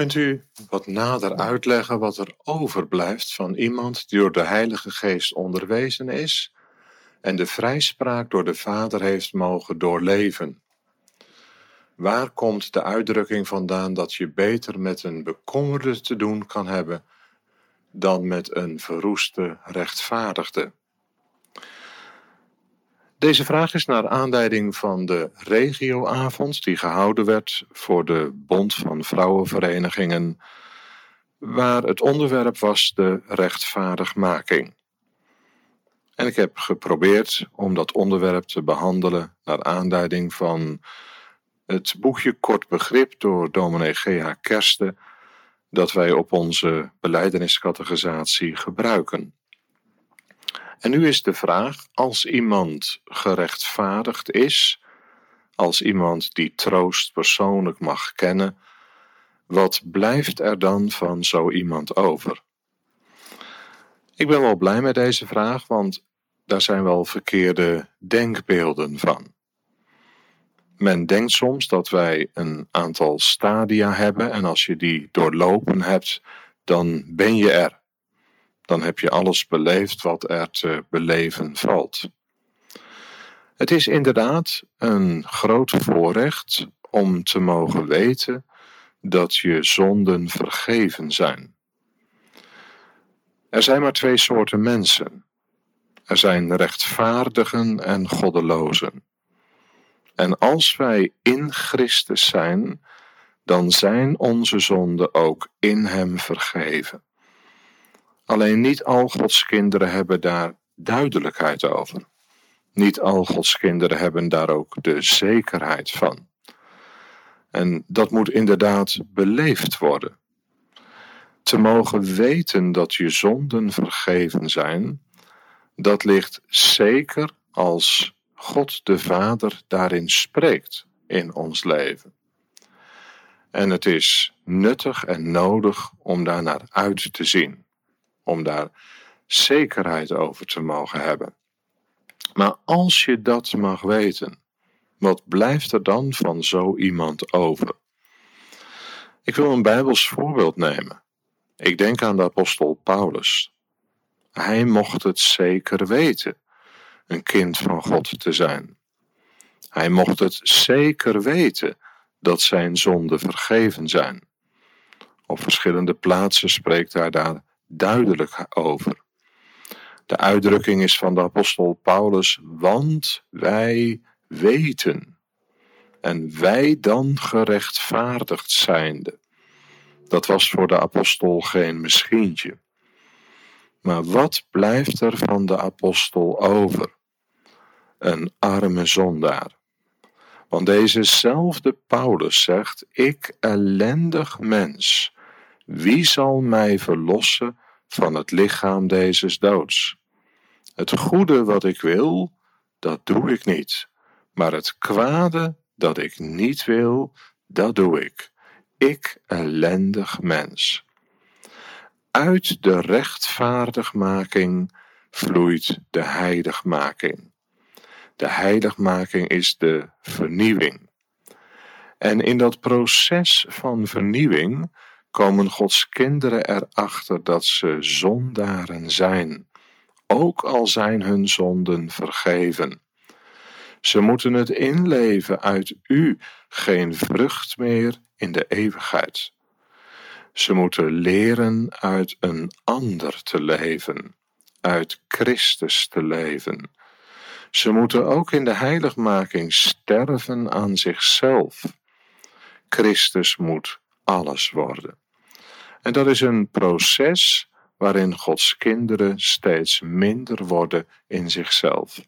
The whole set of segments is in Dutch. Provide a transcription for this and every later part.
Kunt u wat nader uitleggen wat er overblijft van iemand die door de Heilige Geest onderwezen is en de vrijspraak door de Vader heeft mogen doorleven? Waar komt de uitdrukking vandaan dat je beter met een bekommerde te doen kan hebben dan met een verroeste rechtvaardigde? Deze vraag is naar aanleiding van de regioavond die gehouden werd voor de Bond van Vrouwenverenigingen, waar het onderwerp was de rechtvaardigmaking. En ik heb geprobeerd om dat onderwerp te behandelen naar aanleiding van het boekje Kort Begrip door dominee G.H. Kersten, dat wij op onze beleideniscategorisatie gebruiken. En nu is de vraag: als iemand gerechtvaardigd is, als iemand die troost persoonlijk mag kennen, wat blijft er dan van zo iemand over? Ik ben wel blij met deze vraag, want daar zijn wel verkeerde denkbeelden van. Men denkt soms dat wij een aantal stadia hebben en als je die doorlopen hebt, dan ben je er dan heb je alles beleefd wat er te beleven valt. Het is inderdaad een groot voorrecht om te mogen weten dat je zonden vergeven zijn. Er zijn maar twee soorten mensen. Er zijn rechtvaardigen en goddelozen. En als wij in Christus zijn, dan zijn onze zonden ook in Hem vergeven. Alleen niet al Gods kinderen hebben daar duidelijkheid over. Niet al Gods kinderen hebben daar ook de zekerheid van. En dat moet inderdaad beleefd worden. Te mogen weten dat je zonden vergeven zijn, dat ligt zeker als God de Vader daarin spreekt in ons leven. En het is nuttig en nodig om daar naar uit te zien om daar zekerheid over te mogen hebben. Maar als je dat mag weten, wat blijft er dan van zo iemand over? Ik wil een Bijbels voorbeeld nemen. Ik denk aan de apostel Paulus. Hij mocht het zeker weten, een kind van God te zijn. Hij mocht het zeker weten dat zijn zonden vergeven zijn. Op verschillende plaatsen spreekt hij daar duidelijk over. De uitdrukking is van de apostel Paulus, want wij weten. En wij dan gerechtvaardigd zijnde. Dat was voor de apostel geen misschientje. Maar wat blijft er van de apostel over? Een arme zondaar. Want dezezelfde Paulus zegt: Ik ellendig mens, wie zal mij verlossen van het lichaam deze doods? Het goede wat ik wil, dat doe ik niet, maar het kwade dat ik niet wil, dat doe ik. Ik ellendig mens. Uit de rechtvaardigmaking vloeit de heiligmaking. De heiligmaking is de vernieuwing. En in dat proces van vernieuwing komen Gods kinderen erachter dat ze zondaren zijn, ook al zijn hun zonden vergeven. Ze moeten het inleven uit U, geen vrucht meer in de eeuwigheid. Ze moeten leren uit een ander te leven, uit Christus te leven. Ze moeten ook in de heiligmaking sterven aan zichzelf. Christus moet alles worden. En dat is een proces waarin Gods kinderen steeds minder worden in zichzelf.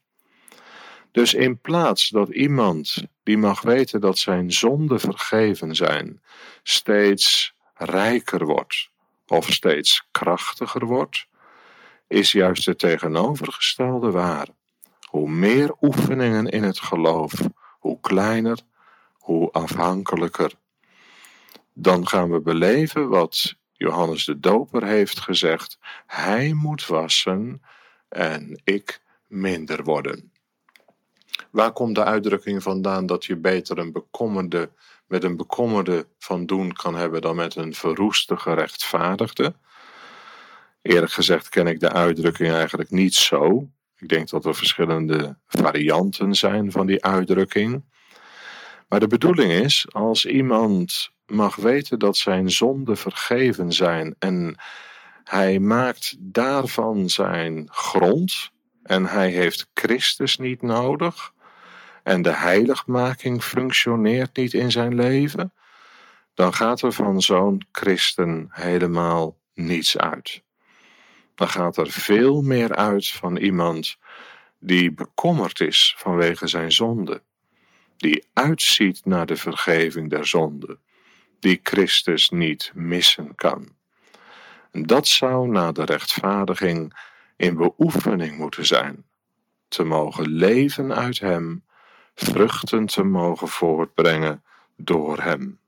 Dus in plaats dat iemand die mag weten dat zijn zonden vergeven zijn, steeds rijker wordt of steeds krachtiger wordt, is juist het tegenovergestelde waar. Hoe meer oefeningen in het geloof, hoe kleiner, hoe afhankelijker. Dan gaan we beleven wat Johannes de Doper heeft gezegd: Hij moet wassen en ik minder worden. Waar komt de uitdrukking vandaan dat je beter een bekommerde met een bekommerde van doen kan hebben dan met een verroeste gerechtvaardigde? Eerlijk gezegd ken ik de uitdrukking eigenlijk niet zo. Ik denk dat er verschillende varianten zijn van die uitdrukking. Maar de bedoeling is, als iemand mag weten dat zijn zonden vergeven zijn en hij maakt daarvan zijn grond en hij heeft Christus niet nodig en de heiligmaking functioneert niet in zijn leven, dan gaat er van zo'n christen helemaal niets uit. Dan gaat er veel meer uit van iemand die bekommerd is vanwege zijn zonde, die uitziet naar de vergeving der zonde, die Christus niet missen kan. Dat zou na de rechtvaardiging in beoefening moeten zijn, te mogen leven uit Hem, vruchten te mogen voortbrengen door Hem.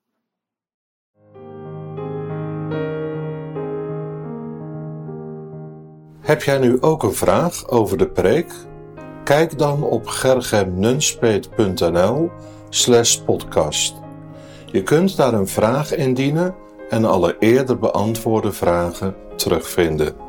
Heb jij nu ook een vraag over de preek? Kijk dan op gergemnunspeet.nl slash podcast. Je kunt daar een vraag indienen en alle eerder beantwoorde vragen terugvinden.